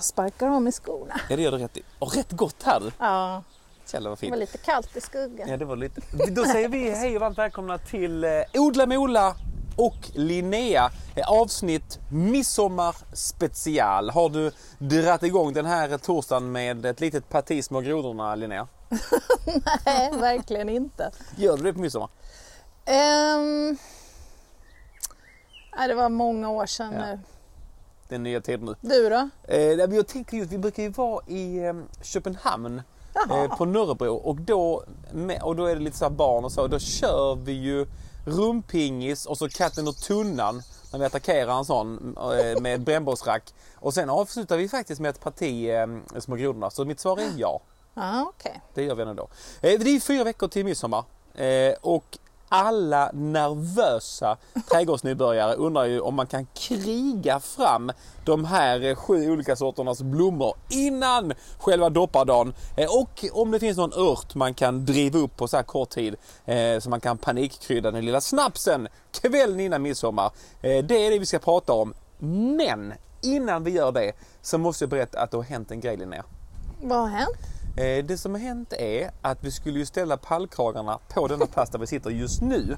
Jag sparkar av mig skorna. Ja, det gör du rätt i. Och rätt gott här du. Ja, Jävlar vad det var fint. lite kallt i skuggan. Ja, det var lite. Då säger vi hej och varmt välkomna till eh, Odla med Ola och Linnea. Eh, Avsnitt Midsommar special. Har du dratt igång den här torsdagen med ett litet parti små grodorna Linnea? Nej, verkligen inte. Gör du det på midsommar? Um, nej, det var många år sedan Ja. nu. Det är nya tider nu. Du då? Eh, jag tänker just, vi brukar ju vara i eh, Köpenhamn eh, på Nörrebro och då, och då är det lite så här barn och så. Då kör vi ju rumpingis och så katten och tunnan när vi attackerar en sån eh, med brännbollsrack. Och sen avslutar vi faktiskt med ett parti eh, Små grodorna. Så mitt svar är ja. Ja, okej. Det gör vi ändå. Eh, det är fyra veckor till midsommar. Eh, och alla nervösa trädgårdsnybörjare undrar ju om man kan kriga fram de här sju olika sorternas blommor innan själva doppardagen. Eh, och om det finns någon ört man kan driva upp på så här kort tid eh, så man kan panikkrydda den lilla snapsen kvällen innan midsommar. Eh, det är det vi ska prata om. Men innan vi gör det så måste jag berätta att det har hänt en grej Linnea. Vad har hänt? Eh, Det som har hänt är att vi skulle ju ställa pallkragarna på denna plats där vi sitter just nu.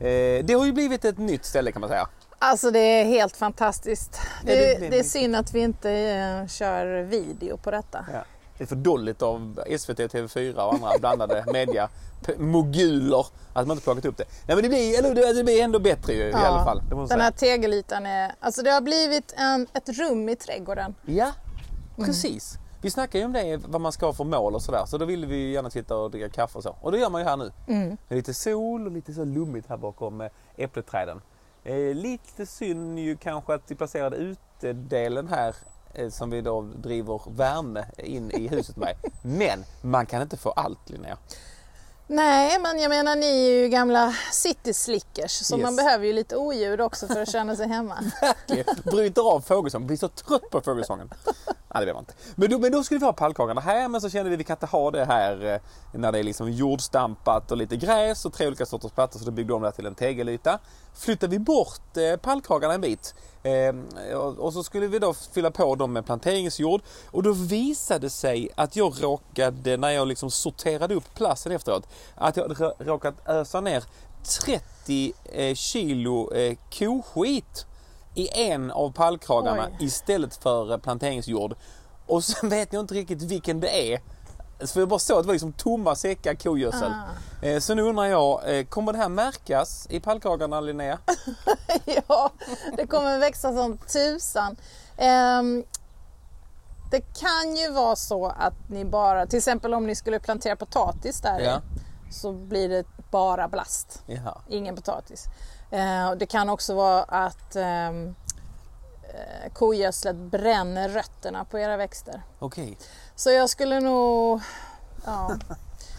Eh, Det har ju blivit ett nytt ställe kan man säga. Alltså det är helt fantastiskt. Ja, Det, det det, blir är synd att vi inte eh, kör video på detta. Ja. Det är för dåligt av SVT, TV4 och andra blandade media moguler att man inte plockat upp det. Nej men det blir, eller, det- det blir ändå bättre ju, i alla fall. Det den här tegelytan är... Alltså det har blivit en, ett rum i trädgården. Ja, precis. Vi snackar ju om det, vad man ska ha för mål och sådär. Så då ville vi ju gärna sitta och dricka kaffe och så. Och det gör man ju här nu. Mm. Lite sol och lite så lummigt här bakom eh, äppelträden. Eh, lite synd ju kanske att vi placerade utedelen här eh, som vi då driver värme in i huset med. Men man kan inte få allt Linnea. Nej, men jag menar ni är ju gamla city slickers så Yes. man behöver ju lite oljud också för att känna sig hemma. Bryter av fågelsången, blir så trött på fågelsången. Nej det vet man inte. Men då, men då skulle vi ha pallkragarna här men så kände vi att vi kan inte ha det här eh, när det är liksom jordstampat och lite gräs och tre olika sorters plattor så då byggde de det till en tegelyta. Flyttar vi bort eh, pallkragarna en bit eh, och, så skulle vi då fylla på dem med planteringsjord och då visade det sig att jag råkade när jag liksom sorterade upp plasten efteråt att jag hade råkat ösa ner 30 eh, kilo eh, koskit i en av pallkragarna Oj. istället för eh, planteringsjord. Och sen vet jag inte riktigt vilken det är. För jag bara såg att det var liksom tomma säckar kogödsel. Ah. Eh, Så nu undrar jag, eh, kommer det här märkas i pallkragarna Linnea? ja, det kommer växa som tusan. Ehm, det kan ju vara så att ni bara, till exempel om ni skulle plantera potatis där Ja. så blir det bara blast. Jaha. Ingen potatis. Eh, det kan också vara att ehm, eh, kogödslet bränner rötterna på era växter. Okej. Så jag skulle nog... Ja.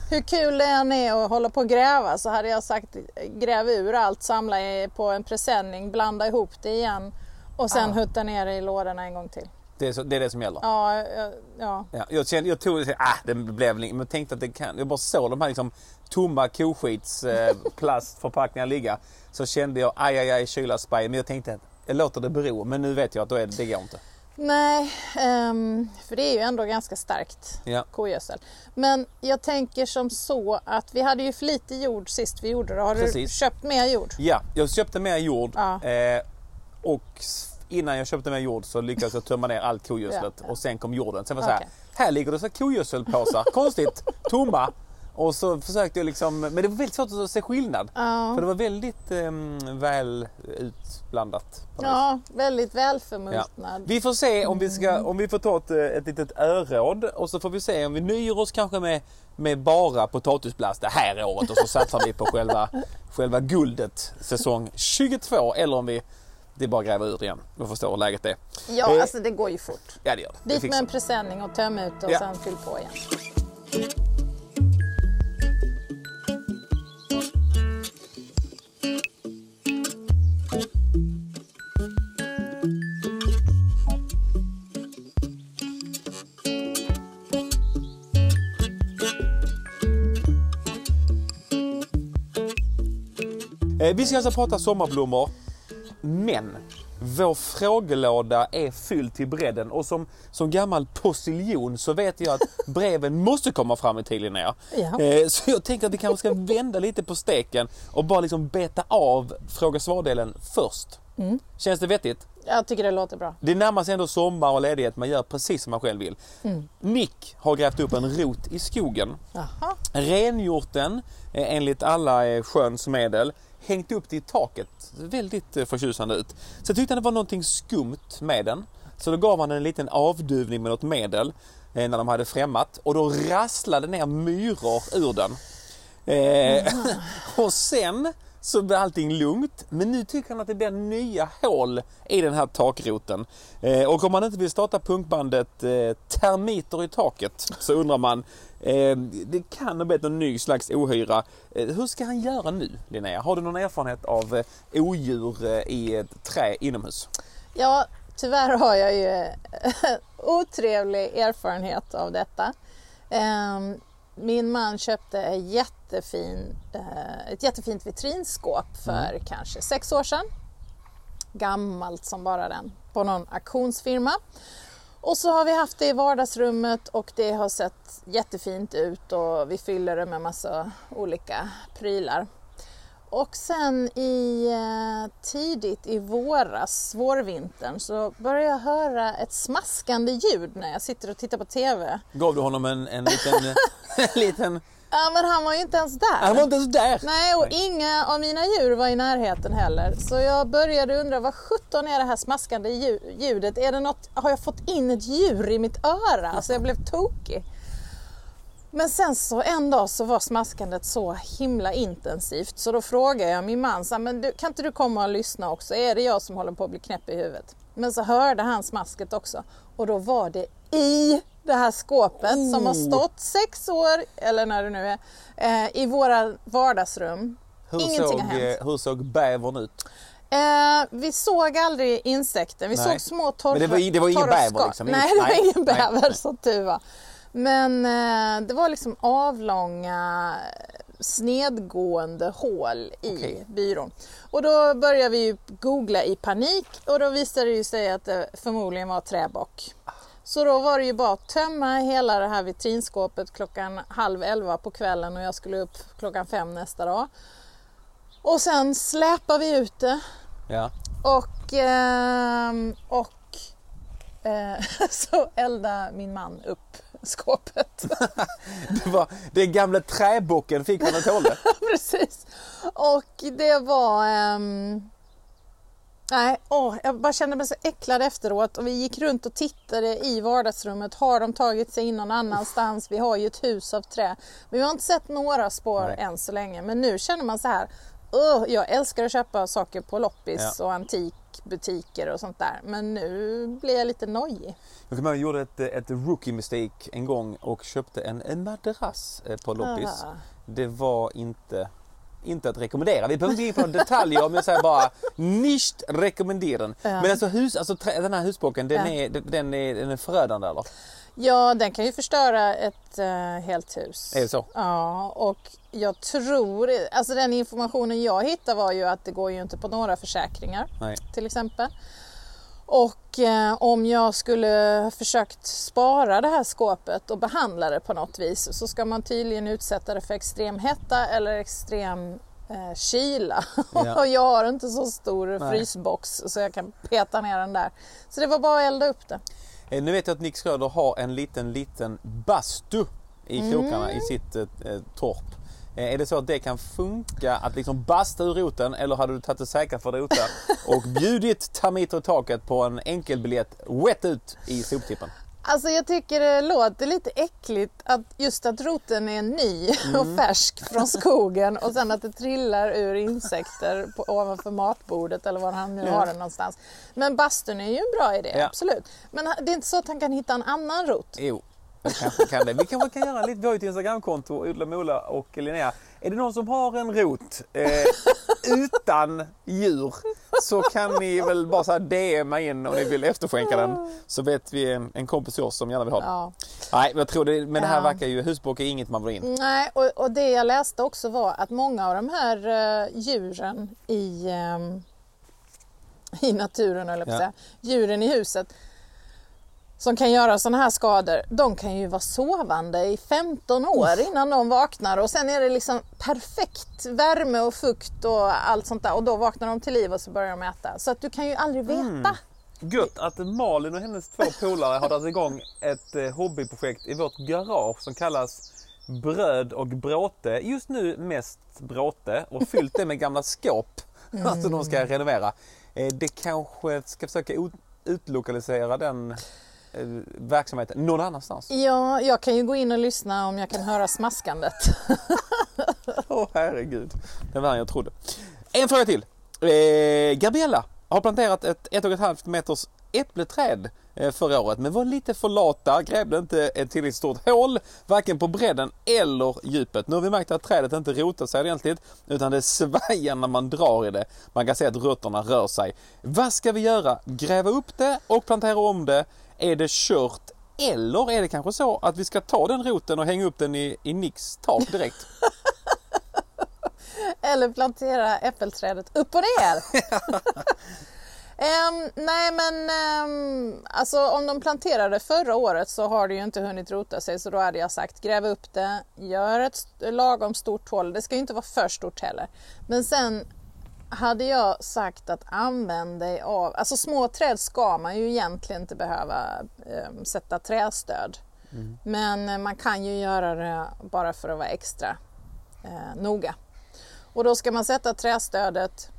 Hur kul det än är att hålla på och gräva så hade jag sagt gräv ur allt, samla på en presenning, blanda ihop det igen och sen Ah. hutta ner det i lådorna en gång till. Det, är så, det är det som gäller? Ja, ja, ja. Ja, jag, kände, jag tog ah, det blev men tänkte att det kan. Jag bara såg de här liksom tomma koskits eh, ligga. Så kände jag aj, aj, aj, kylarspray. Men jag tänkte att jag låter det bero. Men nu vet jag att då är det, det går inte. Nej, ehm, för det är ju ändå ganska starkt Ja. kogödsel. Men jag tänker som så att vi hade ju för lite jord sist vi gjorde det. Har du Precis. köpt mer jord? Ja, jag köpte mer jord. Ja. Eh, och innan jag köpte mer jord så lyckades jag tömma ner allt kogödslet. Ja. Och sen kom jorden. Sen var det så Okej. här, här ligger det så kogödselpåsar. Konstigt, tomma. Och så försökte jag liksom, men det var väldigt svårt att se skillnad. Ja. För det var väldigt ehm, väl utblandat. Ja, väldigt Ja. välförmultnad. Vi får se om vi, ska, om vi får ta ett, ett litet öråd och så får vi se om vi nöjer oss kanske med, med bara potatisblast det här året och så satsar vi på själva, själva guldet säsong 22 eller om vi det är bara att gräva ur igen och förstå hur läget är. Ja, Eh, alltså det går ju fort. Ja det gör det. Dit med en presenning och töm ut och Ja. sen fyll på igen. Vi ska alltså prata sommarblommor. Men Vår frågelåda är fylld till bredden och som, som gammal postiljon så vet jag att breven måste komma fram i tid Linnea. Ja. Eh, Så jag tänker att vi kanske ska vända lite på steken och bara liksom beta av fråga svar-delen först. Mm. Känns det vettigt? Jag tycker det låter bra. Det närmar sig ändå sommar och ledighet, man gör precis som man själv vill. Mm. Nick har grävt upp en rot i skogen, Jaha. rengjort den eh, enligt alla eh, sköns medel, hängt upp det i taket. Väldigt eh, förtjusande ut. Så tyckte han det var någonting skumt med den. Så då gav han en liten avduvning med något medel eh, när de hade främmat och då rasslade ner myror ur den. Eh, och sen så blir allting lugnt. Men nu tycker han att det blir nya hål i den här takroten. Eh, och om man inte vill starta punkbandet eh, Termiter i taket så undrar man, eh, det kan ha blivit någon ny slags ohyra. Eh, hur ska han göra nu Linnea? Har du någon erfarenhet av eh, odjur eh, i ett trä inomhus? Ja, tyvärr har jag ju eh, otrevlig erfarenhet av detta. Ehm, min man köpte en jättefin, eh, ett jättefint vitrinskåp för kanske sex år sedan. Gammalt som bara den, på någon auktionsfirma. Och så har vi haft det i vardagsrummet och det har sett jättefint ut och vi fyller det med massa olika prylar. Och sen i eh, tidigt i våras, vårvintern, så började jag höra ett smaskande ljud när jag sitter och tittar på TV. Gav du honom en, en liten... en liten Ja, men han var ju inte ens där. han var inte ens där! Nej, och inga av mina djur var i närheten heller. Så jag började undra, vad sjutton är det här smaskande lju- ljudet? Är det något, har jag fått in ett djur i mitt öra? Alltså jag blev tokig. Men sen så en dag så var smaskandet så himla intensivt så då frågade jag min man, så men du, kan inte du komma och lyssna också? Är det jag som håller på att bli knäpp i huvudet? Men så hörde han smasket också och då var det i det här skåpet som har Oh. stått sex år, eller när det nu är, eh, i våra vardagsrum. Hur Ingenting såg, har hänt. eh, hur såg bävern ut? Eh, vi såg aldrig insekter, vi Nej. såg små torra Men det var- det var ingen bäver liksom? Nej, det var ingen bäver som tur var. Men eh, det var liksom avlånga snedgående hål i Okej. byrån. Och då började vi googla i panik och då visade det ju sig att det förmodligen var träbock. Så då var det ju bara att tömma hela det här vitrinskåpet klockan halv elva på kvällen och jag skulle upp klockan fem nästa dag. Och sen släpar vi ut det Ja. och, ehm, och eh, så eldade min man upp skåpet. Det, var, den gamla träbocken fick vad den tålde. Precis. Och det var... ehm, nej, åh, jag bara kände mig så äcklad efteråt och vi gick runt och tittade i vardagsrummet. Har de tagit sig in någon annanstans? Vi har ju ett hus av trä. Men vi har inte sett några spår Nej. än så länge. Men nu känner man så här. "Åh, jag älskar att köpa saker på loppis Ja. och antikbutiker och sånt där. Men nu blir jag lite nojig. Jag kommer ihåg gjorde ett, ett rookie mistake en gång och köpte en, en madrass eh, på loppis. Ah. Det var inte, inte att rekommendera. Vi behöver inte gå in på några detaljer men jag säger bara nicht rekommenderen. Ja. Men alltså, hus, alltså den här husbocken den, Ja. är, den, är, den är förödande eller? Ja, den kan ju förstöra ett eh, helt hus. Är det så? Ja, och jag tror, alltså den informationen jag hittade var ju att det går ju inte på några försäkringar Nej. till exempel. Och eh, om jag skulle försökt spara det här skåpet och behandla det på något vis så ska man tydligen utsätta det för extrem hetta eller extrem eh, kyla. Ja. och jag har inte så stor Nej. frysbox så jag kan peta ner den där. Så det var bara att elda upp det. Eh, Nu vet jag att Nick Schröder har en liten, liten bastu i krokarna Mm. i sitt eh, torp. Eh, Är det så att det kan funka att liksom basta ur roten eller hade du tagit det säkra för rota och bjudit termiter i taket på en enkelbiljett wet ut i soptippen? Alltså jag tycker det låter lite äckligt att just att roten är ny och färsk från skogen och sen att det trillar ur insekter på, ovanför matbordet eller var han nu har den någonstans. Men bastun är ju en bra idé, Ja. absolut. Men det är inte så att han kan hitta en annan rot. Jo, det kanske kan det. Vi kanske kan göra lite, vi har ju ett Instagramkonto, Odla Mola och Linnea. Är det någon som har en rot eh, utan djur så kan ni väl bara så här DMa in om ni vill efterskänka den. Så vet vi en, kompis till oss som gärna vill ha den. Ja. Nej, jag tror det, men det här verkar ju, husbock är inget man vill in. Nej, och, och det jag läste också var att många av de här eh, djuren i, ehm, i naturen, eller Ja. säga. djuren i huset som kan göra sådana här skador, de kan ju vara sovande i 15 år innan de vaknar och sen är det liksom perfekt värme och fukt och allt sånt där och då vaknar de till liv och så börjar de äta. Så att du kan ju aldrig veta. Mm. Gött att Malin och hennes två polare har dragit igång ett eh, hobbyprojekt i vårt garage som kallas Bröd och bråte. Just nu mest bråte och fyllt det med gamla skåp. Alltså de ska renovera. Eh, Det kanske ska försöka ut- utlokalisera den verksamheten någon annanstans. Ja, jag kan ju gå in och lyssna om jag kan höra smaskandet. Åh herregud. Det var värre jag trodde. En fråga till. Eh, Gabriella har planterat ett ett och ett halvt meters äppleträd eh, förra året men var lite för lata, grävde inte ett tillräckligt stort hål varken på bredden eller djupet. Nu har vi märkt att trädet inte rotar sig ordentligt utan det svajar när man drar i det. Man kan se att rötterna rör sig. Vad ska vi göra? Gräva upp det och plantera om det? Är det kört? Eller är det kanske så att vi ska ta den roten och hänga upp den i, i Nicks tak direkt? Eller plantera äppelträdet upp och ner. Ehm, nej men ehm, alltså om de planterade förra året så har det ju inte hunnit rota sig så då hade jag sagt gräv upp det, gör ett lagom stort hål. Det ska ju inte vara för stort heller. Men sen hade jag sagt att använd dig av, alltså små träd ska man ju egentligen inte behöva ehm, sätta trästöd. Men eh, man kan ju göra det bara för att vara extra eh, noga. Och då ska man sätta trästödet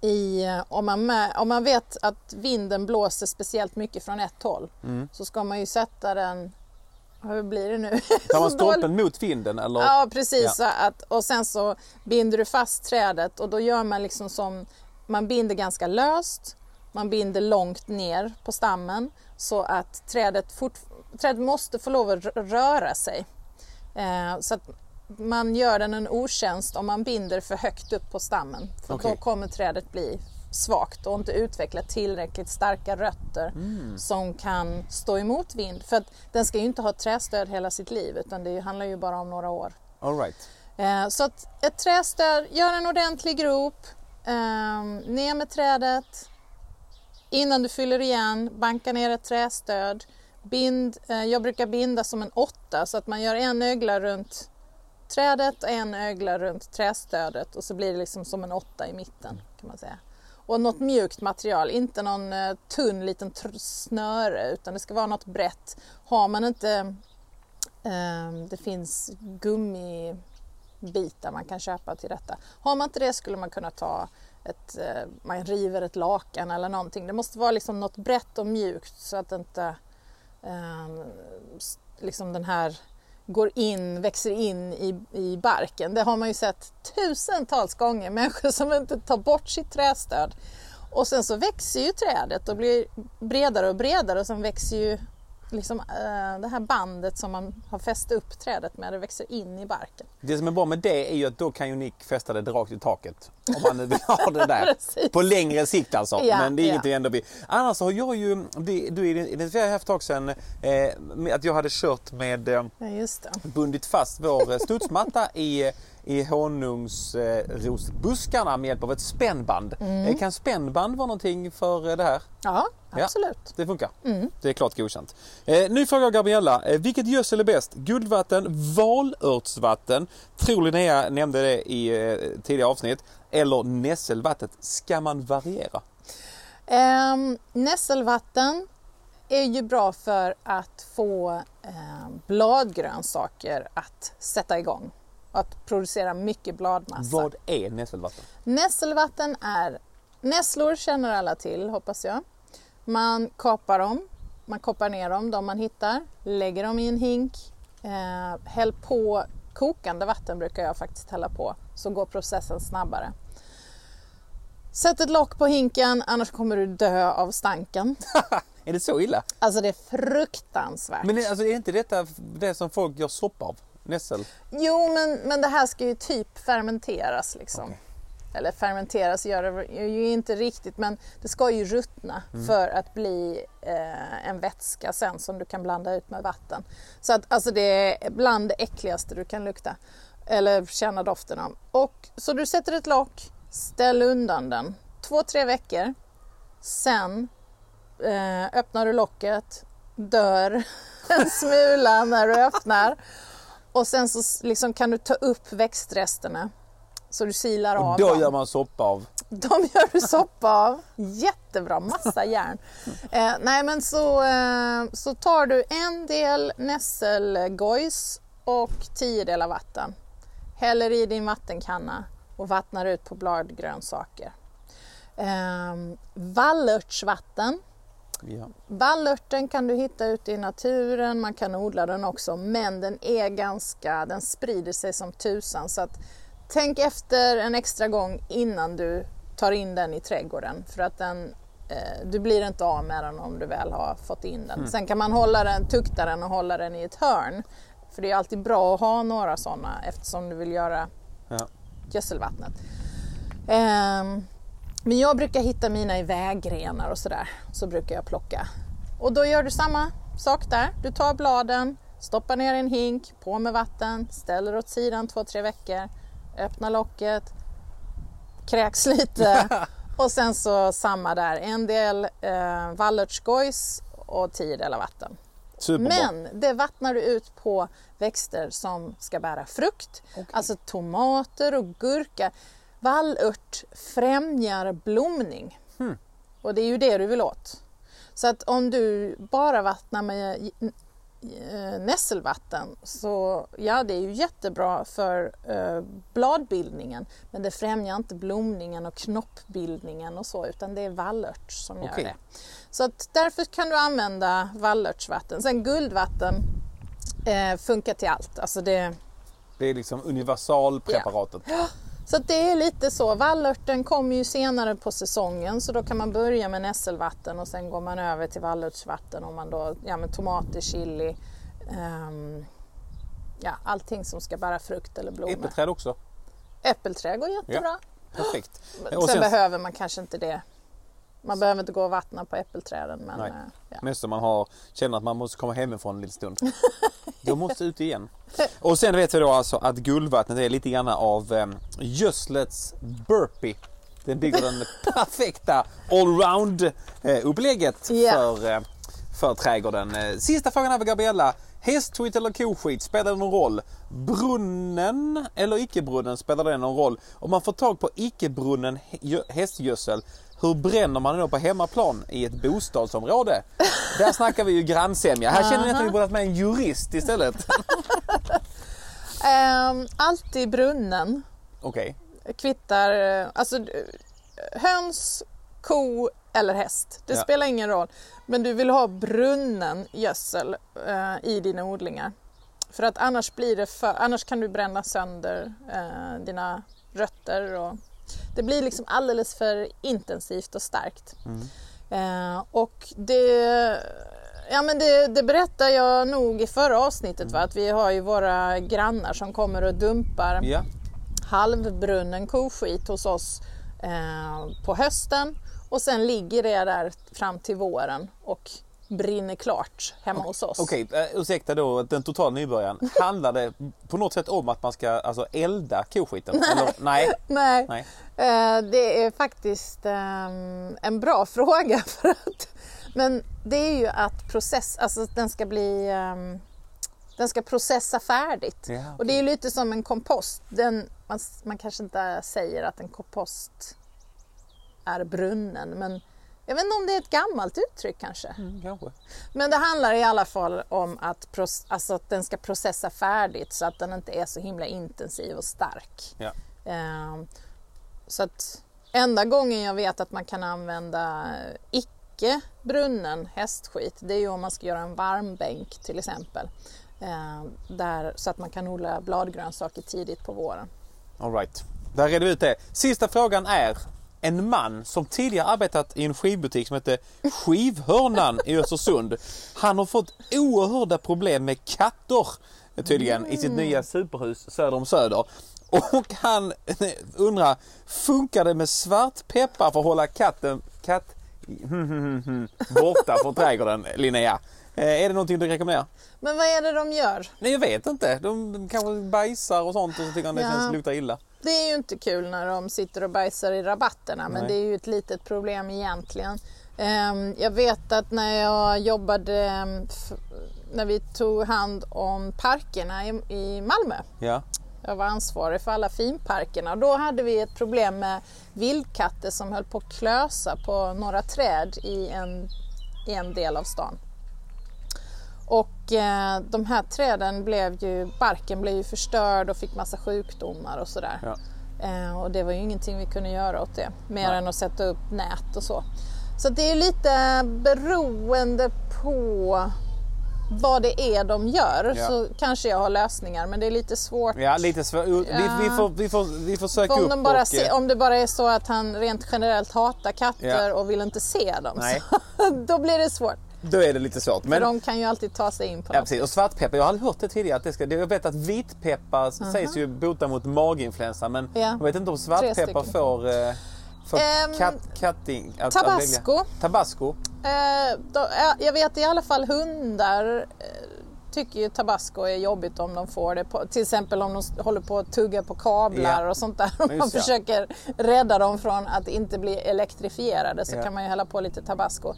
i, eh, om man, med, om man vet att vinden blåser speciellt mycket från ett håll Mm. så ska man ju sätta den, hur blir det nu? Tar man stolpen mot vinden eller? Ja precis, Ja. Så att, och sen så binder du fast trädet och då gör man liksom som, man binder ganska löst, man binder långt ner på stammen så att trädet, fort, trädet måste få lov att rö- röra sig. Eh, så att man gör den en otjänst om man binder för högt upp på stammen. För Okej. då kommer trädet bli svagt och inte utveckla tillräckligt starka rötter som kan stå emot vind. För att den ska ju inte ha trästöd hela sitt liv utan det handlar ju bara om några år. All right. Eh, Så att ett trästöd, gör en ordentlig grop, eh, ner med trädet. Innan du fyller igen, banka ner ett trästöd. Bind, eh, jag brukar binda som en åtta så att man gör en ögla runt trädet och en ögla runt trästödet och så blir det liksom som en åtta i mitten kan man säga. Och något mjukt material, inte någon eh, tunn liten tr- snöre utan det ska vara något brett. Har man inte eh, det finns gummibitar man kan köpa till detta. Har man inte det skulle man kunna ta ett, eh, man river ett lakan eller någonting. Det måste vara liksom något brett och mjukt så att inte eh, liksom den här går in, växer in i, i barken. Det har man ju sett tusentals gånger, människor som inte tar bort sitt trästöd. Och sen så växer ju trädet och blir bredare och bredare och sen växer ju liksom, eh, det här bandet som man har fäst upp trädet med, det växer in i barken. Det som är bra med det är ju att då kan ju Nick fästa det rakt i taket. Om man vill ha det där. På längre sikt alltså. Ja, Men det är ja. inget vi ändå. Annars har jag ju, det- du identifierade här för ett tag sedan eh, att jag hade kört med eh, Ja, bundit fast vår studsmatta i, i honungsrosbuskarna med hjälp av ett spännband. Mm. Eh, Kan spännband vara någonting för eh, det här? Ja, Ja. absolut. Det funkar. Mm. Det är klart godkänt. Eh, ny fråga Gabriella. Eh, vilket gödsel är bäst? Guldvatten, valörtsvatten? Tror Linnea nämnde det i eh, tidigare avsnitt. Eller nässelvattnet. Ska man variera? Ehm, nässelvatten är ju bra för att få ehm, bladgrönsaker att sätta igång. Att producera mycket bladmassa. Vad är nässelvatten? Nässelvatten är, nässlor känner alla till hoppas jag. Man kapar dem, man koppar ner dem, de man hittar, lägger dem i en hink, eh, häll på kokande vatten brukar jag faktiskt hälla på, så går processen snabbare. Sätt ett lock på hinken, annars kommer du dö av stanken. Är det så illa? Alltså det är fruktansvärt. Men är- alltså, är inte detta det som folk gör soppa av? Nässel? Jo, men, men det här ska ju typ fermenteras liksom. Okej. Eller fermenteras gör det ju inte riktigt, men det ska ju ruttna för att bli eh, en vätska sen som du kan blanda ut med vatten. Så att alltså det är bland det äckligaste du kan lukta eller känna doften av. Och, så du sätter ett lock, ställ undan den två, tre veckor. Sen eh, öppnar du locket, dör en smula när du öppnar och sen så liksom kan du ta upp växtresterna så du silar av Och då dem. gör man soppa av. De gör du soppa av. Jättebra, massa järn. Eh, nej men så, eh, så tar du en del nässelgojs och tio delar vatten. Häller i din vattenkanna och vattnar ut på bladgrönsaker. Eh, vallörtsvatten. Ja. Vallörten kan du hitta ute i naturen, man kan odla den också men den är ganska, den sprider sig som tusan så att tänk efter en extra gång innan du tar in den i trädgården för att den, eh, du blir inte av med den om du väl har fått in den. Sen kan man hålla den, tukta den och hålla den i ett hörn för det är alltid bra att ha några sådana eftersom du vill göra Ja. gödselvattnet. Ehm, men jag brukar hitta mina i vägrenar och sådär. Så brukar jag plocka. Och då gör du samma sak där. Du tar bladen, stoppar ner i en hink, på med vatten, ställer åt sidan två, tre veckor, öppnar locket, kräks lite och sen så samma där. En del eh, vallörtsgojs och tio delar vatten. Superbra. Men det vattnar du ut på växter som ska bära frukt, alltså tomater och gurka. Vallört främjar blomning Hmm. och det är ju det du vill åt. Så att om du bara vattnar med eh, nässelvatten så ja, det är ju jättebra för eh, bladbildningen men det främjar inte blomningen och knoppbildningen och så utan det är vallört som gör det. Så att därför kan du använda vallörtsvatten. Sen guldvatten eh, funkar till allt. Alltså det, Det är liksom universalpreparatet. Så det är lite så. Vallörten kommer ju senare på säsongen så då kan man börja med nässelvatten och sen går man över till vallörtsvatten om man då, ja men tomater, chili, ehm, ja allting som ska bära frukt eller blommor. Äppelträd också. Äppelträd går jättebra. Perfekt. Sen, Och sen- behöver man kanske inte det. Man behöver inte gå och vattna på äppelträden men Nej. eh, ja. Mest om man har, känner att man måste komma hemifrån en liten stund. Då måste ut igen. Och sen vet vi då alltså att guldvattnet är lite grann av um, gödslets burpee. Den bygger den perfekta allround eh, Ja. för, eh, för trädgården. Sista frågan här för Gabriella. Hästskit eller koskit, spelar det någon roll? Brunnen eller icke-brunnen, spelar det någon roll? Om man får tag på icke-brunnen hä- hästgödsel, hur bränner man då på hemmaplan i ett bostadsområde? Där snackar vi ju grannsämja. Här känner jag att vi borde haft med en jurist istället. Ehm, alltid brunnen. Okej. kvittar, eh, alltså eh, höns, ko eller häst. Det Ja. spelar ingen roll. Men du vill ha brunnen gödsel eh, i dina odlingar. För att annars blir det för, annars kan du bränna sönder eh, dina rötter och det blir liksom alldeles för intensivt och starkt. Eh, och det, ja, men det, det berättar jag nog i förra avsnittet va? att vi har ju våra grannar som kommer och dumpar Ja. halvbrunnen koskit hos oss eh, på hösten och sen ligger det där fram till våren och brinner klart hemma hos oss. Okej, eh, ursäkta då den totala nybörjaren. Handlar det på något sätt om att man ska alltså, elda koskiten? Nej. Eller, nej. Nej, nej. eh, det är faktiskt ehm, en bra fråga. För att, men det är ju att process, alltså den ska bli ehm, den ska processa färdigt. Ja, okej. Och det är ju lite som en kompost. Den, man, man kanske inte säger att en kompost är brunnen men jag vet inte om det är ett gammalt uttryck kanske. Mm, kanske. Men det handlar i alla fall om att, alltså att den ska processa färdigt så att den inte är så himla intensiv och stark. Ja. Ehm, så att enda gången jag vet att man kan använda icke brunnen hästskit det är ju om man ska göra en varmbänk till exempel. Ehm, där, så att man kan odla bladgrönsaker tidigt på våren. All right. Där redde vi ut det. Sista frågan är en man som tidigare arbetat i en skivbutik som hette Skivhörnan i Östersund. Han har fått oerhörda problem med katter tydligen i sitt nya superhus söder om Söder. Och han undrar, funkar det med svartpeppar för att hålla katten katt, borta från trädgården Linnea? Eh, Är det någonting du rekommenderar? Men vad är det de gör? Nej jag vet inte. De kanske bajsar och sånt och så tycker han det Ja. känns luktar illa. Det är ju inte kul när de sitter och bajsar i rabatterna men Nej. det är ju ett litet problem egentligen. Ehm, Jag vet att när jag jobbade, ehm, när vi tog hand om parkerna i, i Malmö. Ja. Jag var ansvarig för alla finparkerna och då hade vi ett problem med vildkatter som höll på att klösa på några träd i en, i en del av stan. Och eh, de här träden blev ju, barken blev ju förstörd och fick massa sjukdomar och sådär. Ja. Eh, och det var ju ingenting vi kunde göra åt det, mer Nej. än att sätta upp nät och så. Så det är lite beroende på vad det är de gör Ja. så kanske jag har lösningar men det är lite svårt. Ja, lite svårt. Vi, vi, får, vi, får, vi får söka Om, upp de bara och... se, eh, om det bara är så att han rent generellt hatar katter Ja. och vill inte se dem, då blir det svårt. Då är det lite svårt. För Men, de kan ju alltid ta sig in på ja, något. precis. Och svartpeppar, jag har aldrig hört det tidigare. Att det ska, jag vet att vitpeppar sägs ju bota mot maginfluensa men Ja. jag vet inte om svartpeppar får, eh, Ehm, katt, katting... Att, Tabasco. Att. Tabasco. Eh, då, ja, jag vet i alla fall hundar eh, tycker ju tabasco är jobbigt om de får det. På, till exempel om de håller på att tugga på kablar Ja. och sånt där. Om man försöker rädda dem från att inte bli elektrifierade så Ja. kan man ju hälla på lite tabasco.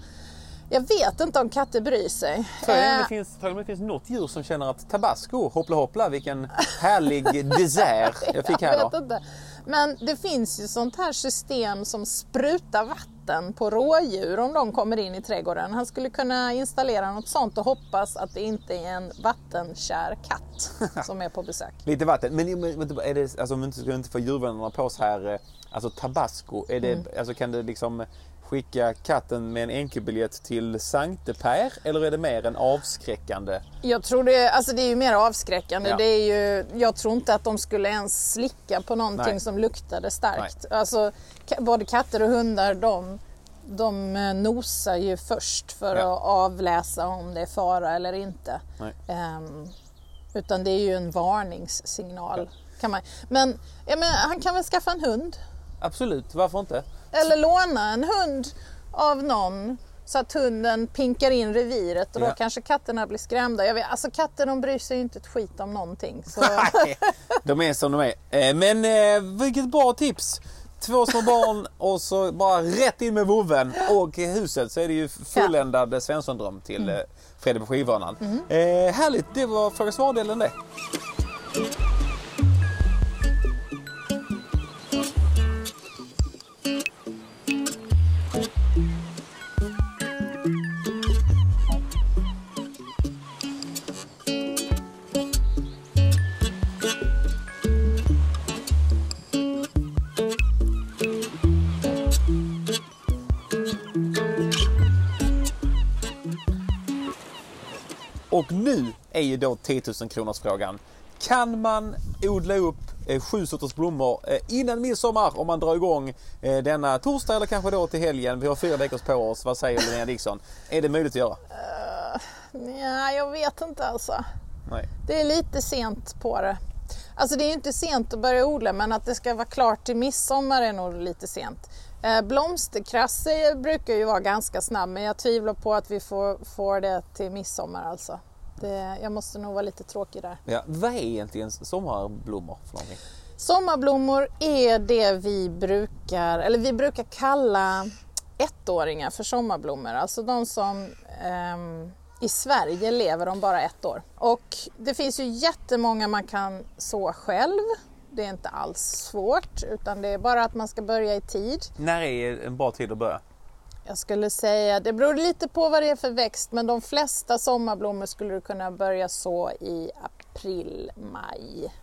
Jag vet inte om katter bryr sig. Frågan om Eh, det finns, är om det finns något djur som känner att tabasco, hoppla hoppla vilken härlig dessert jag fick här Jag vet då. inte. Men det finns ju sånt här system som sprutar vatten på rådjur om de kommer in i trädgården. Han skulle kunna installera något sånt och hoppas att det inte är en vattenkär katt som är på besök. Lite vatten. Men, är det, alltså, om vi inte ska inte få djurvännerna på oss här. eh, Alltså tabasco, är det, Mm. alltså, kan du liksom skicka katten med en enkelbiljett till Sankte Per? Eller är det mer en avskräckande? Jag tror det, alltså det är ju mer avskräckande. Ja. Det är ju, jag tror inte att de skulle ens slicka på någonting Nej. som luktade starkt. Alltså, både katter och hundar de, de eh, nosar ju först för Ja. att avläsa om det är fara eller inte. Ehm, utan det är ju en varningssignal. Kan man, men, ja, men han kan väl skaffa en hund? Absolut, varför inte? Eller låna en hund av någon så att hunden pinkar in reviret och då Ja. kanske katterna blir skrämda. Jag vet, alltså katter de bryr sig ju inte ett skit om någonting. Så, Nej, de är som de är. Eh, Men eh, vilket bra tips! Två små barn och så bara rätt in med vovven och huset så är det ju fulländad Svensson-dröm till Mm. eh, Fredrik på skivhörnan. Eh, härligt, det var fråga svar-delen det. Och nu är ju då 10 000 kronors frågan. Kan man odla upp eh, sju sorters blommor eh, innan midsommar om man drar igång eh, denna torsdag eller kanske då till helgen? Vi har fyra veckor på oss. Vad säger Linnea Dixon? Är det möjligt att göra? ja, jag vet inte alltså. Nej. Det är lite sent på det. Alltså det är ju inte sent att börja odla men att det ska vara klart till midsommar är nog lite sent. Eh, blomsterkrasse brukar ju vara ganska snabb men jag tvivlar på att vi får, får det till midsommar alltså. Det, jag måste nog vara lite tråkig där. Ja, vad är egentligen sommarblommor för någonting? Sommarblommor är det vi brukar, eller vi brukar kalla ettåringar för sommarblommor. Alltså de som ehm, i Sverige lever de bara ett år. Och det finns ju jättemånga man kan så själv. Det är inte alls svårt utan det är bara att man ska börja i tid. När är en bra tid att börja? Jag skulle säga, det beror lite på vad det är för växt men de flesta sommarblommor skulle du kunna börja så i april, maj.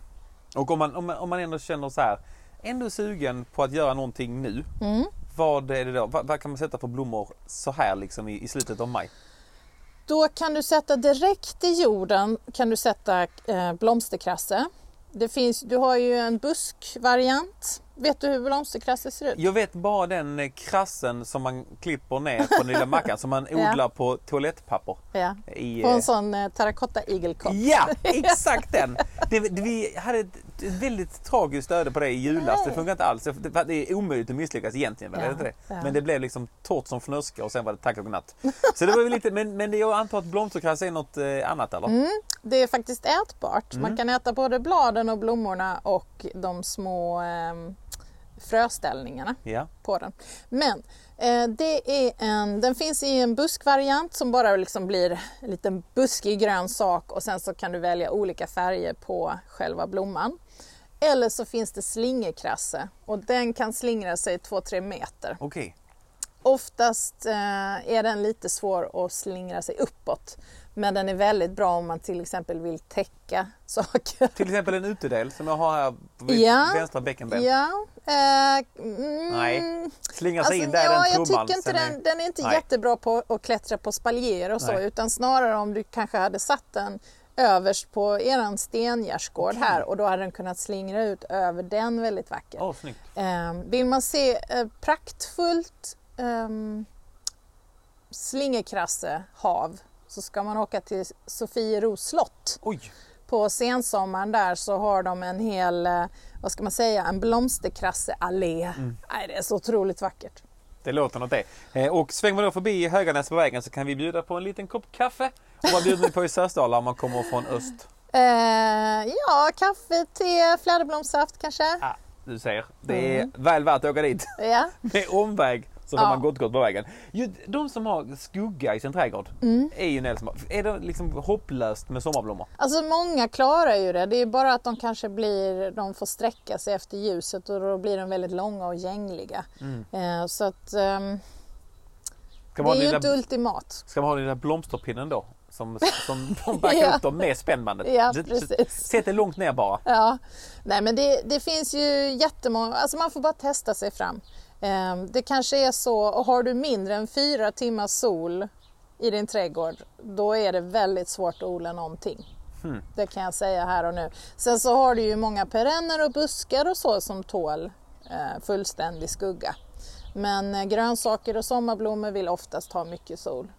Och om man, om man, om man ändå känner så här, ändå sugen på att göra någonting nu. Mm. Vad är det då? Vad, vad kan man sätta för blommor så här liksom i, i slutet av maj? Då kan du sätta direkt i jorden kan du sätta eh, blomsterkrasse. Det finns, du har ju en buskvariant. Vet du hur blomsterkrasse ser ut? Jag vet bara den eh, krassen som man klipper ner på den lilla mackan som man Ja. odlar på toalettpapper. Ja. I, På eh, en sån eh, terrakotta-igelkott. Ja, exakt den! Det, det, vi hade ett väldigt tragiskt öde på det i julas. Det funkar inte alls. Det, det är omöjligt att misslyckas egentligen. Ja, det det? ja. Men det blev liksom torrt som fnöske och sen var det tack och godnatt. Så det var lite, men, men jag antar att blomsterkrass är något eh, annat eller? Mm. Det är faktiskt ätbart. Mm. Man kan äta både bladen och blommorna och de små eh, fröställningarna Ja. på den. Men det är en, den finns i en buskvariant som bara liksom blir en liten buskig grön sak och sen så kan du välja olika färger på själva blomman. Eller så finns det slingerkrasse och den kan slingra sig 2-3 meter. Okej. Oftast eh, är den lite svår att slingra sig uppåt. Men den är väldigt bra om man till exempel vill täcka saker. Till exempel en utedel som jag har här vid Ja. vänstra bäckenben. Ja, eh, mm, Nej, Slinga sig Alltså, in där ja, den jag trumman. tycker inte Sen är- den, den är inte Nej. jättebra på att klättra på spaljer och så Nej. utan snarare om du kanske hade satt den överst på eran stengärdsgård här och då hade den kunnat slingra ut över den väldigt vackert. Snyggt. Eh, vill man se eh, praktfullt eh, slingerkrassehav så ska man åka till Sofieros slott. Oj, På sensommaren där så har de en hel, eh, vad ska man säga, en blomsterkrasseallé. Mm. Nej, det är så otroligt vackert. det låter något det. Eh, Och svänger man då förbi Höganäs på vägen så kan vi bjuda på en liten kopp kaffe. Och vad bjuder ni på i Sösdala om man kommer från öst? Eh, ja, kaffe, te, fläderblomssaft kanske. Ah, du ser, det är väl värt att åka dit. Ja. Med omväg så har Ja. man gått gott på vägen. De som har skugga i sin trädgård Mm. är ju en som Är det liksom hopplöst med sommarblommor? Alltså många klarar ju det. Det är bara att de kanske blir, de får sträcka sig efter ljuset och då blir de väldigt långa och gängliga. Eh, så att Ska det är ju den inte ultimat. ska man ha den där blomsterpinnen då? Som, som de backar Ja. upp dem med spännbandet? Ja. Sätt det långt ner bara. Ja, nej men det, det finns ju jättemånga, alltså man får bara testa sig fram. Ehm, Det kanske är så, och har du mindre än fyra timmars sol i din trädgård, då är det väldigt svårt att odla någonting. Hmm. Det kan jag säga här och nu. Sen så har du ju många perenner och buskar och så som tål eh, fullständig skugga. Men eh, grönsaker och sommarblommor vill oftast ha mycket sol.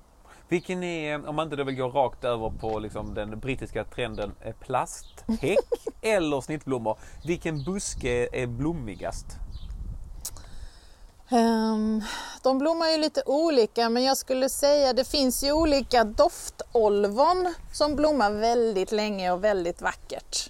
Vilken är, om man inte då vill gå rakt över på liksom den brittiska trenden plasthäck eller snittblommor. Vilken buske är blommigast? Ehm, de blommar ju lite olika men jag skulle säga det finns ju olika doftolvon som blommar väldigt länge och väldigt vackert.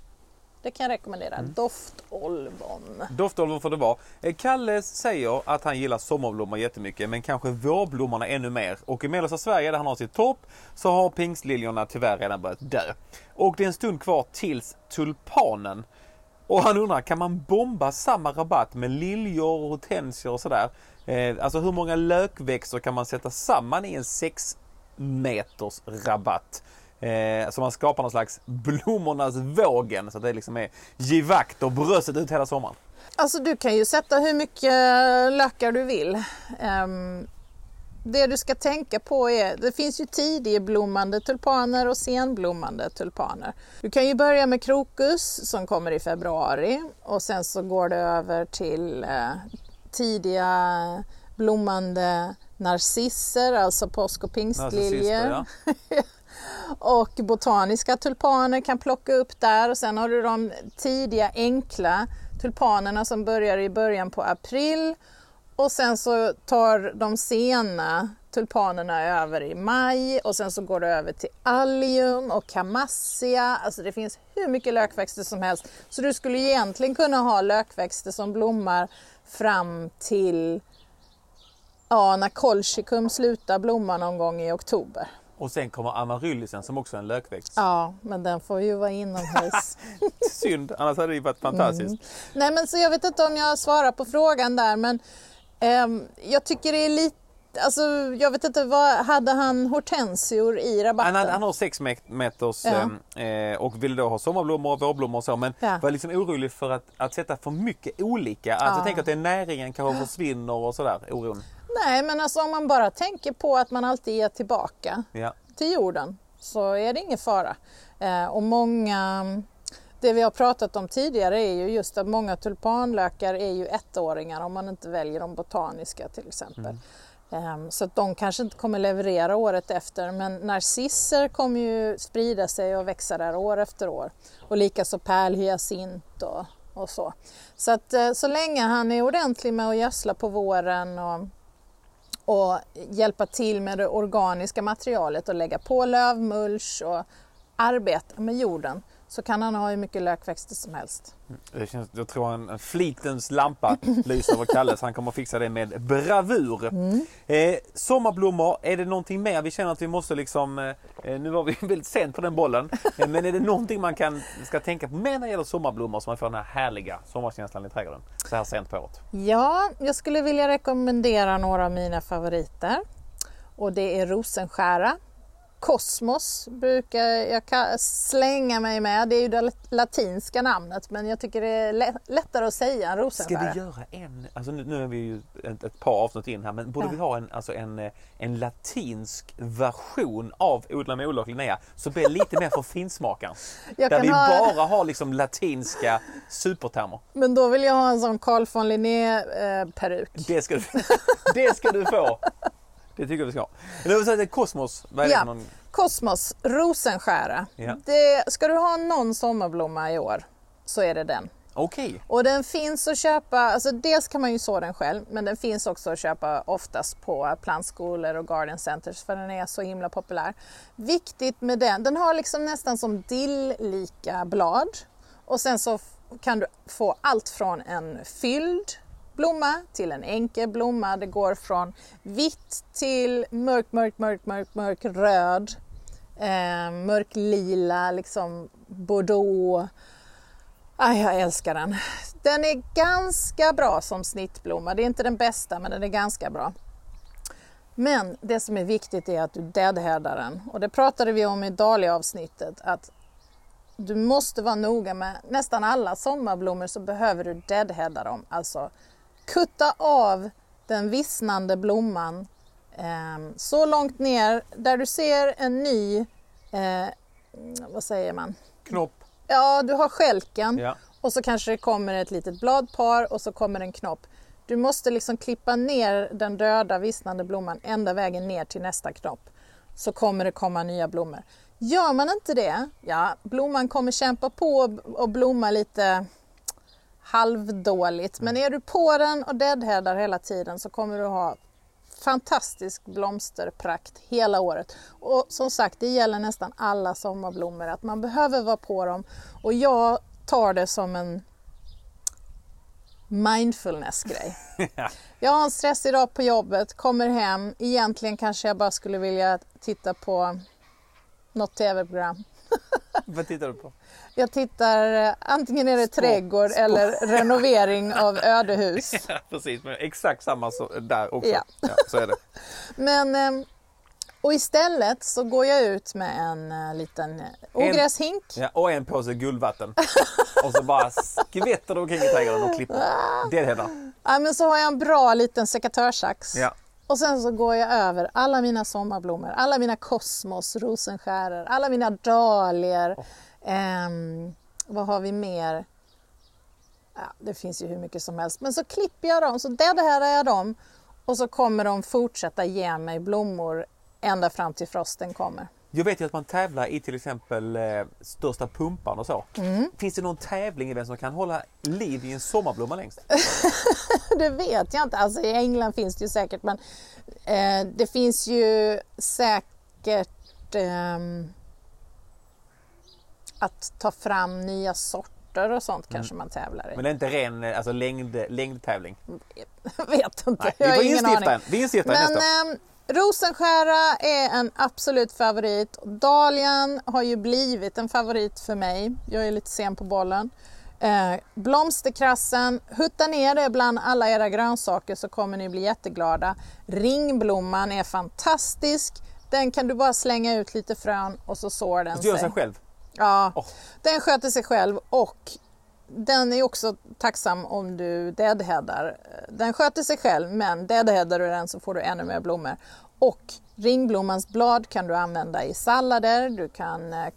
Det kan jag rekommendera. Doftolvon. Doftolvon får det vara. Eh, Kalle säger att han gillar sommarblommor jättemycket men kanske vårblommorna ännu mer. Och i mellersta Sverige där han har sitt topp så har pingstliljorna tyvärr redan börjat dö. Och det är en stund kvar tills tulpanen. Och han undrar, kan man bomba samma rabatt med liljor, hortensior och sådär? Eh, alltså hur många lökväxter kan man sätta samman i en 6 meters rabatt? Eh, så man skapar någon slags blommornas vågen så att det liksom är givakt och bröstet ut hela sommaren. Alltså du kan ju sätta hur mycket lökar du vill. Ehm, det du ska tänka på är, det finns ju tidigblommande tulpaner och senblommande tulpaner. Du kan ju börja med krokus som kommer i februari och sen så går det över till eh, tidiga blommande narcisser, alltså påsk och pingstliljor. Och botaniska tulpaner kan plocka upp där och sen har du de tidiga enkla tulpanerna som börjar i början på april och sen så tar de sena tulpanerna över i maj och sen så går det över till allium och camassia. Alltså det finns hur mycket lökväxter som helst. Så du skulle egentligen kunna ha lökväxter som blommar fram till ja, när kolchicum slutar blomma någon gång i oktober. Och sen kommer amaryllisen som också är en lökväxt. Ja, men den får ju vara inomhus. Synd, annars hade det varit fantastiskt. Nej, men så jag vet inte om jag svarar på frågan där, men jag tycker det är lite Alltså, jag vet inte, vad, hade han hortensior i rabatten? Han, han har 6 meters Ja. eh, och ville då ha sommarblommor och vårblommor och så men Ja. var liksom orolig för att, att sätta för mycket olika. Alltså Ja. jag tänker att det är näringen kanske försvinner och sådär, oron. Nej, men alltså om man bara tänker på att man alltid ger tillbaka till jorden så är det ingen fara. Eh, och många, det vi har pratat om tidigare är ju just att många tulpanlökar är ju ettåringar om man inte väljer de botaniska till exempel. Ehm, Så att de kanske inte kommer leverera året efter men narcisser kommer ju sprida sig och växa där år efter år. Och likaså pärlhyacint och, och så. Så att eh, så länge han är ordentlig med att gödsla på våren och och hjälpa till med det organiska materialet och lägga på lövmulch och arbeta med jorden så kan han ha hur mycket lökväxter som helst. Det känns, jag tror en, en flitens lampa lyser över Kalle så han kommer fixa det med bravur. Mm. Eh, sommarblommor, är det någonting mer vi känner att vi måste liksom... Eh, nu var vi väldigt sent på den bollen. Eh, men är det någonting man kan, ska tänka på mer när det gäller sommarblommor så man får den här härliga sommarkänslan i trädgården så här sent på året? Ja, jag skulle vilja rekommendera några av mina favoriter. Och det är rosenskära. Kosmos brukar jag slänga mig med. Det är ju det latinska namnet men jag tycker det är lä- lättare att säga än Ska rosenskära. vi göra en, alltså nu, är vi ju ett, ett par avsnitt in här, men borde Ja. vi ha en, alltså en, eh, en latinsk version av Odla med Ola och Linnea så blir det lite mer för finsmakarna. Jag Där vi ha- bara har liksom latinska supertermer. Men då vill jag ha en sån Carl von Linné-peruk. Det ska, du, det ska du få! Det tycker jag vi ska ha. Vill säga, det Kosmos, vad är det Ja. någon? Kosmos, rosenskära. Ja. Det, ska du ha någon sommarblomma i år så är det den. Okej, Och den finns att köpa, alltså dels kan man ju så den själv men den finns också att köpa oftast på plantskolor och garden centers för den är så himla populär. Viktigt med den, den har liksom nästan som dill-lika blad och sen så kan du få allt från en fylld blomma till en enkel blomma. Det går från vitt till mörk, mörk, mörk, mörk, mörk röd, eh, mörk lila, liksom bordeaux. Aj, jag älskar den. Den är ganska bra som snittblomma. Det är inte den bästa, men den är ganska bra. Men det som är viktigt är att du deadheadar den. Och det pratade vi om i Dahlia-avsnittet. Att du måste vara noga med nästan alla sommarblommor så behöver du deadheada dem. Alltså kutta av den vissnande blomman eh, så långt ner där du ser en ny, eh, vad säger man? knopp. Ja, du har skälken Ja. och så kanske det kommer ett litet bladpar och så kommer en knopp. Du måste liksom klippa ner den döda vissnande blomman ända vägen ner till nästa knopp. Så kommer det komma nya blommor. Gör man inte det, ja, blomman kommer kämpa på och blomma lite halvdåligt. Men är du på den och deadheadar hela tiden så kommer du ha fantastisk blomsterprakt hela året. Och som sagt, det gäller nästan alla sommarblommor att man behöver vara på dem. Och jag tar det som en mindfulness-grej. Jag har en stressig dag på jobbet, kommer hem. Egentligen kanske jag bara skulle vilja titta på något tv-program. Vad tittar du på? Jag tittar, eh, antingen är det Sport. trädgård eller renovering av ödehus. Ja, precis, men exakt samma så, där också. Ja. Ja, så är det. Men, eh, och istället så går jag ut med en eh, liten eh, ogräshink. Ja, och en påse guldvatten. Och så bara skvätter du omkring i trädgården och klipper. Det är det hela. Ja, men så har jag en bra liten sekatörssax. Ja. Och sen så går jag över alla mina sommarblommor, alla mina kosmos, rosenskärer, alla mina dahlior. Ehm, vad har vi mer? Ja, det finns ju hur mycket som helst. Men så klipper jag dem, så deadheadar jag dem och så kommer de fortsätta ge mig blommor ända fram till frosten kommer. Jag vet ju att man tävlar i till exempel eh, största pumpan och så. Mm. Finns det någon tävling i vem som kan hålla liv i en sommarblomma längst? Det vet jag inte. Alltså, I England finns det ju säkert men eh, det finns ju säkert ehm, att ta fram nya sorter och sånt kanske man tävlar i. Men det är inte ren eh, alltså, längd, längdtävling. Jag vet inte. Nej, vi har får ingen instifta aning. en. Vi instiftar en nästa ehm, rosenskära är en absolut favorit. Dahlian har ju blivit en favorit för mig. Jag är lite sen på bollen. Eh, blomsterkrassen, hutta ner det bland alla era grönsaker så kommer ni bli jätteglada. Ringblomman är fantastisk. Den kan du bara slänga ut lite frön och så sår den Och så gör sig. sig själv. Ja, Åh. den sköter sig själv och den är också tacksam om du deadheadar. Den sköter sig själv men deadheadar du den så får du ännu mer blommor. Och ringblommans blad kan du använda i sallader, du kan eh,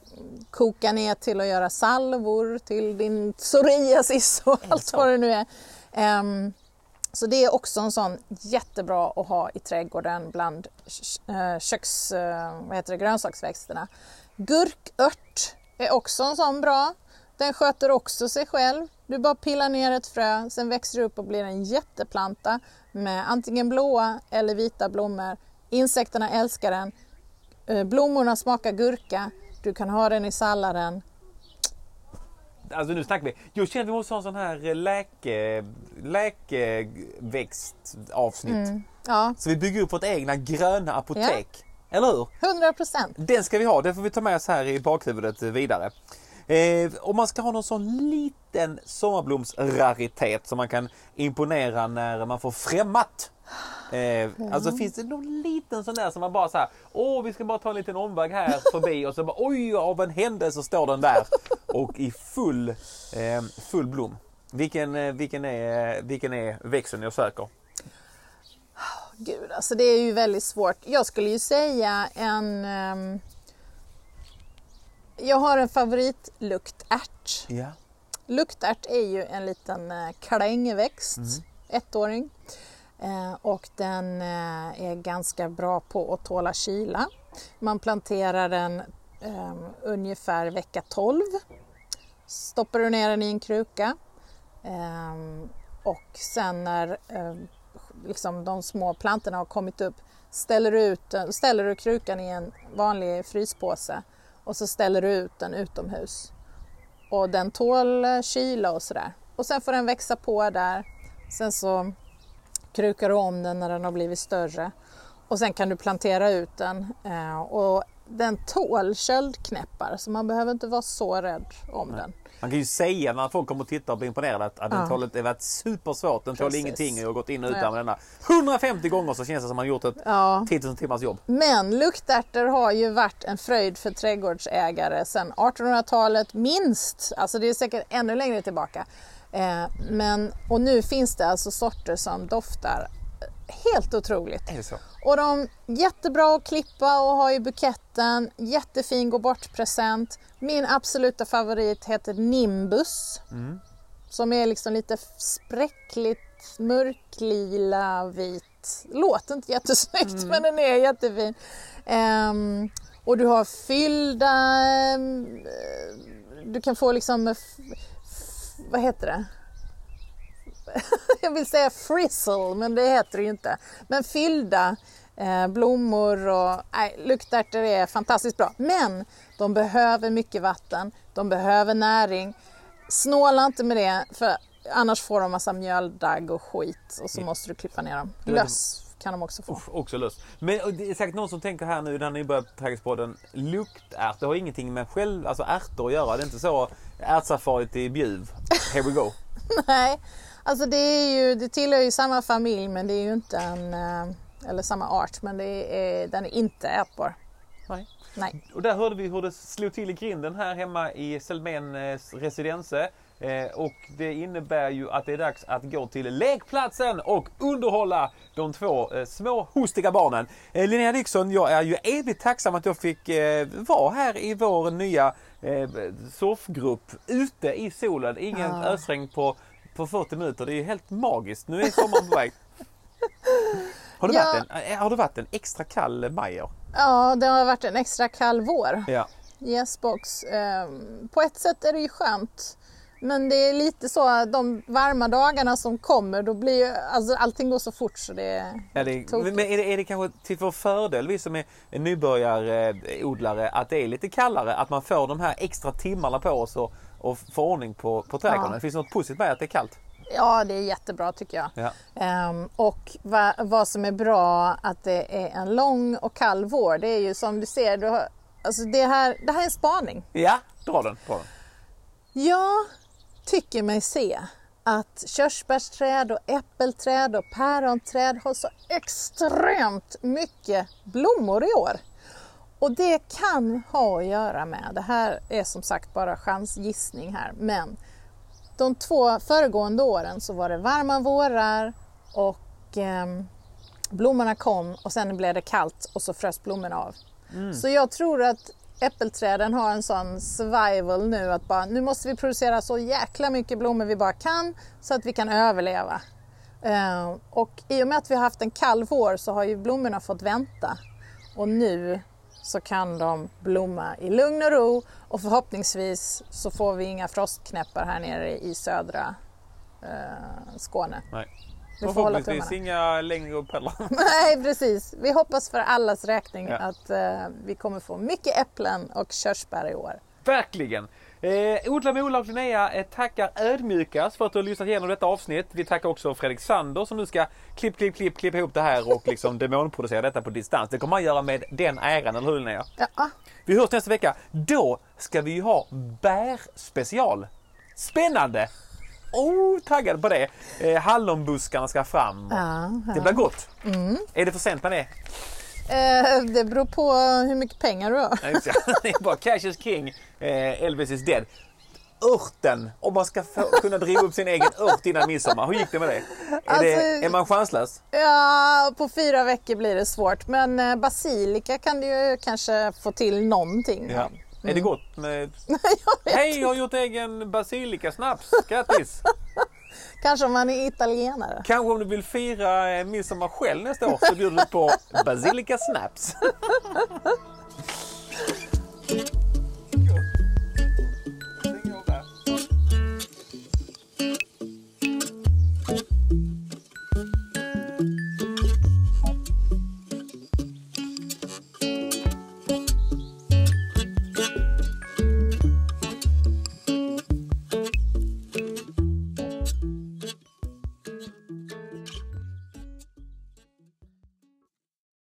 koka ner till att göra salvor till din psoriasis och allt vad det nu är. Ehm, så det är också en sån jättebra att ha i trädgården bland eh, köks, eh, vad heter det, grönsaksväxterna. Gurkört är också en sån bra. Den sköter också sig själv. Du bara pillar ner ett frö, sen växer det upp och blir en jätteplanta med antingen blåa eller vita blommor. Insekterna älskar den. Eh, Blommorna smakar gurka. Du kan ha den i salladen. Alltså nu snackar vi. Jag känner att vi måste ha en sån här eh, läke, läkeväxtavsnitt. Mm. Ja, Så vi bygger upp vårt egna gröna apotek. Eller hur? 100 procent. Den ska vi ha, det får vi ta med oss här i bakhuvudet vidare. Eh, om man ska ha någon sån liten sommarblomsraritet som man kan imponera när man får främmat. Eh, Alltså finns det någon liten sån där som man bara så här, åh vi ska bara ta en liten omväg här förbi och så bara oj av en händelse står den där och i full, eh, full blom. Vilken, eh, vilken, är, vilken är växeln jag söker? Gud, alltså det är ju väldigt svårt. Jag skulle ju säga en... ehm, jag har en favoritluktärt. Ja. Luktärt är ju en liten eh, klängväxt, ettåring. Eh, och den eh, är ganska bra på att tåla kyla. Man planterar den eh, ungefär vecka 12. Stoppar du ner den i en kruka. Eh, och sen när eh, liksom de små plantorna har kommit upp ställer du, ut, ställer du krukan i en vanlig fryspåse och så ställer du ut den utomhus och den tål eh, kyla och sådär. Och sen får den växa på där. Sen så krukar du om den när den har blivit större och sen kan du plantera ut den. Eh, och den tål köldknäppar så man behöver inte vara så rädd om den. Man kan ju säga när folk kommer och tittar och blir imponerade att, att den Ja. tål, det varit supersvårt. Den tål Precis. ingenting och jag har gått in och ut Nej. med denna. 150 gånger så känns det som man gjort ett Ja. 10 000 timmars jobb. Men luktärtor har ju varit en fröjd för trädgårdsägare sedan 1800-talet minst. Alltså det är säkert ännu längre tillbaka. Eh, men, och nu finns det alltså sorter som doftar helt otroligt. Är det så? Och de jättebra att klippa och ha i buketten. Jättefin gå bort-present. Min absoluta favorit heter Nimbus. Som är liksom lite spräckligt mörklila vit. Låter inte jättesnyggt men den är jättefin. Ehm, och du har fyllda... ehm, du kan få liksom... f- Vad heter det? jag vill säga frizzle, men det heter det ju inte. Men fyllda eh, blommor och nej, luktärtor är fantastiskt bra. Men de behöver mycket vatten, de behöver näring. Snåla inte med det, för annars får de massa mjöldagg och skit och så måste du klippa ner dem. Löss kan de också få. Uff, också lust. Men det är säkert någon som tänker här nu när ni börjar på Trädgårdspodden. Luktärt, det har ingenting med själv, alltså ärtor att göra. Det är inte så ärtsafari till Bjuv. Here we go. Nej, alltså det är ju, det tillhör ju samma familj men det är ju inte en, eh, eller samma art, men det är, den är inte ätbar. Nej. Nej. Och där hörde vi hur det slog till i grinden här hemma i Selmens residense. Eh, och det innebär ju att det är dags att gå till lekplatsen och underhålla de två eh, små hostiga barnen. Eh, Linnea Dixon, jag är ju evigt tacksam att jag fick eh, vara här i vår nya eh, surfgrupp ute i solen. Ingen Ja. ösregn på, på 40 minuter. Det är helt magiskt. Nu är sommaren på väg. Har det, Ja. varit en, eh, har det varit en extra kall maj? Ja, det har varit en extra kall vår. Ja. Yes box. Ehm, På ett sätt är det ju skönt. Men det är lite så att de varma dagarna som kommer, då blir ju, alltså allting går så fort så det är Ja, det, men är det, är det kanske till vår fördel, vi som är nybörjarodlare, att det är lite kallare? Att man får de här extra timmarna på oss och, och få ordning på, på trädgården? Ja. Finns det något positivt med att det är kallt? Ja, det är jättebra tycker jag. Ja. Ehm, och va, vad som är bra att det är en lång och kall vår, det är ju som du ser, du har, alltså det, här, det här är en spaning. Ja, dra den. Dra den. Jag tycker mig se att körsbärsträd och äppelträd och päronträd har så extremt mycket blommor i år. Och det kan ha att göra med, det här är som sagt bara chansgissning här, men de två föregående åren så var det varma vårar och ehm, blommorna kom och sen blev det kallt och så frös blommorna av. Så jag tror att äppelträden har en sån survival nu att bara, nu måste vi producera så jäkla mycket blommor vi bara kan så att vi kan överleva. Eh, och i och med att vi har haft en kall vår så har ju blommorna fått vänta. Och nu så kan de blomma i lugn och ro och förhoppningsvis så får vi inga frostknäppar här nere i södra eh, Skåne. Nej. Vi får Förhoppningsvis inga längre uppheller. Nej, precis. Vi hoppas för allas räkning Ja. att eh, vi kommer få mycket äpplen och körsbär i år. Verkligen! Eh, Odla med Ola och Linnea eh, tackar ödmjukast för att du har lyssnat igenom detta avsnitt. Vi tackar också Fredrik Sander som nu ska klipp, klipp, klipp, klippa ihop det här och liksom demonproducera detta på distans. Det kommer han göra med den äran, eller hur Linnea? Ja. Vi hörs nästa vecka. Då ska vi ju ha bärspecial. Spännande! Oh, taggad på det. Eh, hallonbuskarna ska fram. Ja, Det blir gott. Är det för sent med det? Eh, det beror på hur mycket pengar du har. Det. Är bara cash is king, eh, Elvis is dead. Örten, om man ska få, kunna driva upp sin egen ört innan midsommar. Hur gick det med det? Är, Alltså- det, är man chanslös? Ja, på fyra veckor blir det svårt. Men eh, basilika kan du ju kanske få till någonting. Ja. Är det gott med... Jag. Hej, jag har gjort egen basilikasnaps. Grattis! Kanske om man är italienare. Kanske om du vill fira eh, midsommar själv nästa år så bjuder du på basilika snaps.